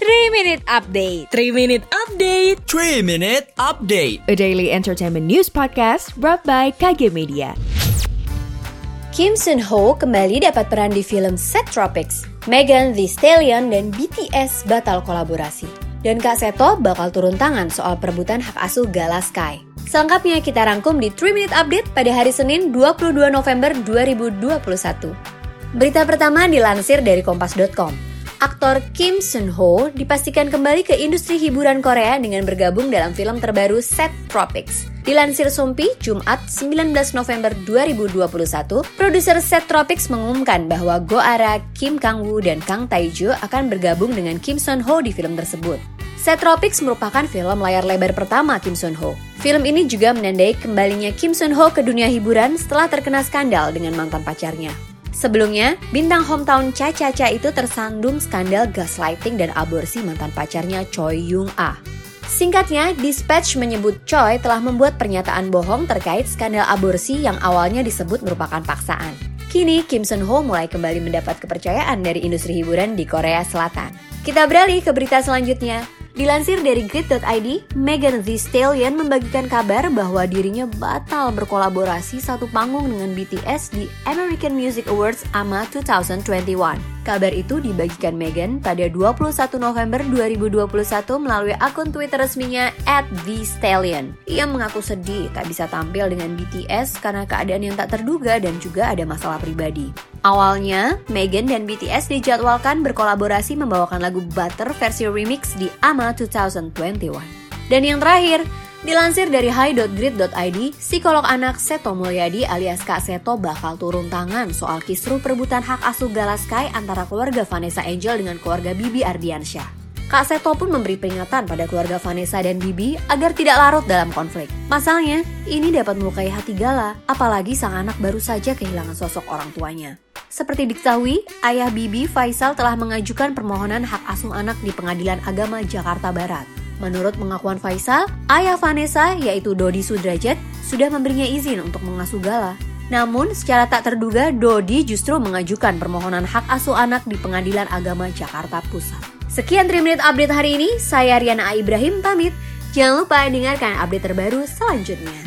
3 Minute Update 3 Minute Update 3 Minute Update A daily entertainment news podcast brought by KG Media Kim Sun Ho kembali dapat peran di film Set Tropics. Megan Thee Stallion dan BTS batal kolaborasi. Dan Kak Seto bakal turun tangan soal perebutan hak asuh Gala Sky. Selengkapnya kita rangkum di 3 Minute Update pada hari Senin 22 November 2021. Berita pertama dilansir dari kompas.com. Aktor Kim Sun Ho dipastikan kembali ke industri hiburan Korea dengan bergabung dalam film terbaru Set Tropics. Dilansir Sumpi, Jumat 19 November 2021, produser Set Tropics mengumumkan bahwa Go Ara, Kim Kang Woo, dan Kang Taejo akan bergabung dengan Kim Sun Ho di film tersebut. Set Tropics merupakan film layar lebar pertama Kim Sun Ho. Film ini juga menandai kembalinya Kim Sun Ho ke dunia hiburan setelah terkena skandal dengan mantan pacarnya. Sebelumnya, bintang hometown Cha Cha Cha itu tersandung skandal gaslighting dan aborsi mantan pacarnya Choi Yung Ah. Singkatnya, Dispatch menyebut Choi telah membuat pernyataan bohong terkait skandal aborsi yang awalnya disebut merupakan paksaan. Kini, Kim Sun Ho mulai kembali mendapat kepercayaan dari industri hiburan di Korea Selatan. Kita beralih ke berita selanjutnya. Dilansir dari Grid.id, Megan Thee Stallion membagikan kabar bahwa dirinya batal berkolaborasi satu panggung dengan BTS di American Music Awards AMA 2021. Kabar itu dibagikan Megan pada 21 November 2021 melalui akun Twitter resminya @thestallion. Ia mengaku sedih tak bisa tampil dengan BTS karena keadaan yang tak terduga dan juga ada masalah pribadi. Awalnya, Megan dan BTS dijadwalkan berkolaborasi membawakan lagu Butter versi remix di AMA 2021. Dan yang terakhir, dilansir dari high.grid.id, psikolog anak Seto Mulyadi alias Kak Seto bakal turun tangan soal kisruh perebutan hak asuh Galaskai antara keluarga Vanessa Angel dengan keluarga Bibi Ardiansyah. Kak Seto pun memberi peringatan pada keluarga Vanessa dan Bibi agar tidak larut dalam konflik. Masalahnya, ini dapat melukai hati Gala, apalagi sang anak baru saja kehilangan sosok orang tuanya. Seperti diketahui, ayah Bibi Faisal telah mengajukan permohonan hak asuh anak di Pengadilan Agama Jakarta Barat. Menurut pengakuan Faisal, ayah Vanessa yaitu Dodi Sudrajat sudah memberinya izin untuk mengasuh Gala. Namun, secara tak terduga, Dodi justru mengajukan permohonan hak asuh anak di Pengadilan Agama Jakarta Pusat. Sekian 3 Minute Update hari ini, saya Riana A. Ibrahim pamit. Jangan lupa dengarkan update terbaru selanjutnya.